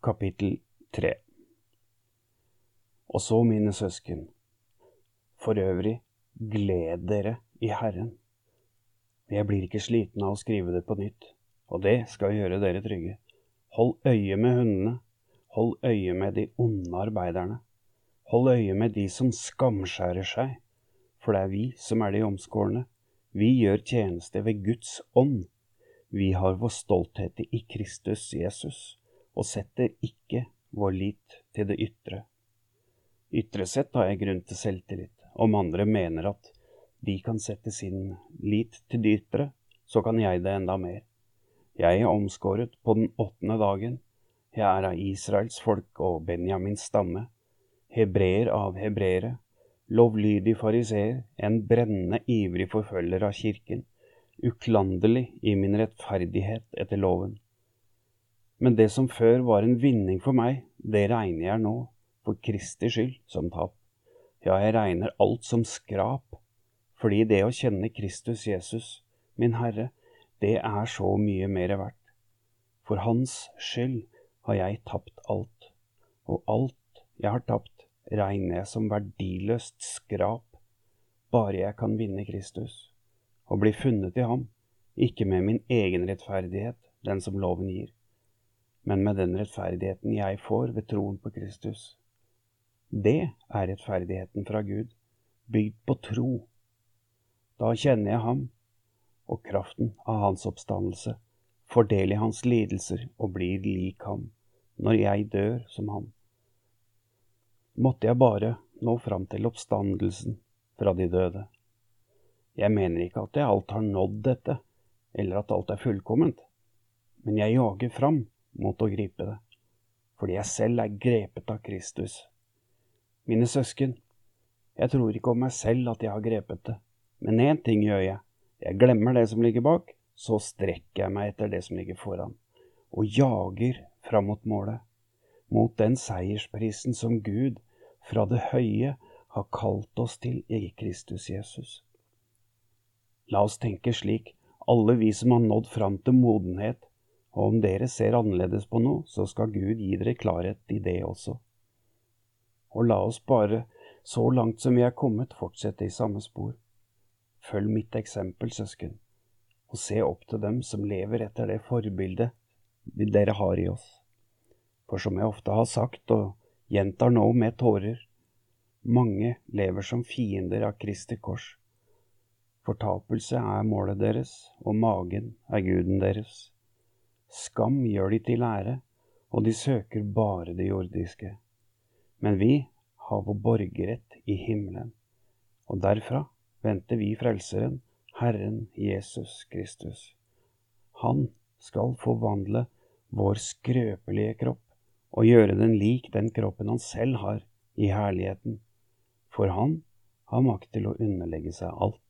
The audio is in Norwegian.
Kapittel 3 Og så, mine søsken, for øvrig, gled dere i Herren. Jeg blir ikke sliten av å skrive det på nytt, og det skal gjøre dere trygge. Hold øye med hundene, hold øye med de onde arbeiderne. Hold øye med de som skamskjærer seg, for det er vi som er de omskårne. Vi gjør tjeneste ved Guds ånd. Vi har vår stolthet i Kristus Jesus og setter ikke vår lit til det ytre. Ytre sett har jeg grunn til selvtillit. Om andre mener at de kan sette sin lit til det ytre, så kan jeg det enda mer. Jeg er omskåret på den åttende dagen. Jeg er av Israels folk og Benjamins stamme. Hebreer av hebreere. Lovlydig fariseer, en brennende ivrig forfølger av kirken. Uklanderlig i min rettferdighet etter loven men det som før var en vinning for meg, det regner jeg nå, for Kristi skyld, som tap. Ja, jeg regner alt som skrap, fordi det å kjenne Kristus Jesus, min Herre, det er så mye mer verdt. For Hans skyld har jeg tapt alt, og alt jeg har tapt, regner jeg som verdiløst skrap, bare jeg kan vinne Kristus, og bli funnet i ham, ikke med min egen rettferdighet, den som loven gir men med den rettferdigheten jeg får ved troen på Kristus. Det er rettferdigheten fra Gud, bygd på tro. Da kjenner jeg ham og kraften av hans oppstandelse, fordeler hans lidelser og blir lik ham, når jeg dør som ham. Måtte jeg bare nå fram til oppstandelsen fra de døde. Jeg mener ikke at jeg alt har nådd dette, eller at alt er fullkomment, men jeg jager fram mot å gripe det, fordi jeg selv er grepet av Kristus. Mine søsken, jeg tror ikke om meg selv at jeg har grepet det, men én ting gjør jeg, jeg glemmer det som ligger bak, så strekker jeg meg etter det som ligger foran, og jager fram mot målet, mot den seiersprisen som Gud fra det høye har kalt oss til i Kristus Jesus. La oss tenke slik, alle vi som har nådd fram til modenhet, og om dere ser annerledes på noe, så skal Gud gi dere klarhet i det også. Og la oss bare, så langt som vi er kommet, fortsette i samme spor. Følg mitt eksempel, søsken, og se opp til dem som lever etter det forbildet dere har i oss. For som jeg ofte har sagt, og gjentar nå med tårer, mange lever som fiender av Kristi kors. Fortapelse er målet deres, og magen er guden deres. Skam gjør de til ære, og de søker bare det jordiske. Men vi har vår borgerrett i himmelen, og derfra venter vi Frelseren, Herren Jesus Kristus. Han skal forvandle vår skrøpelige kropp og gjøre den lik den kroppen han selv har i herligheten, for han har makt til å underlegge seg alt.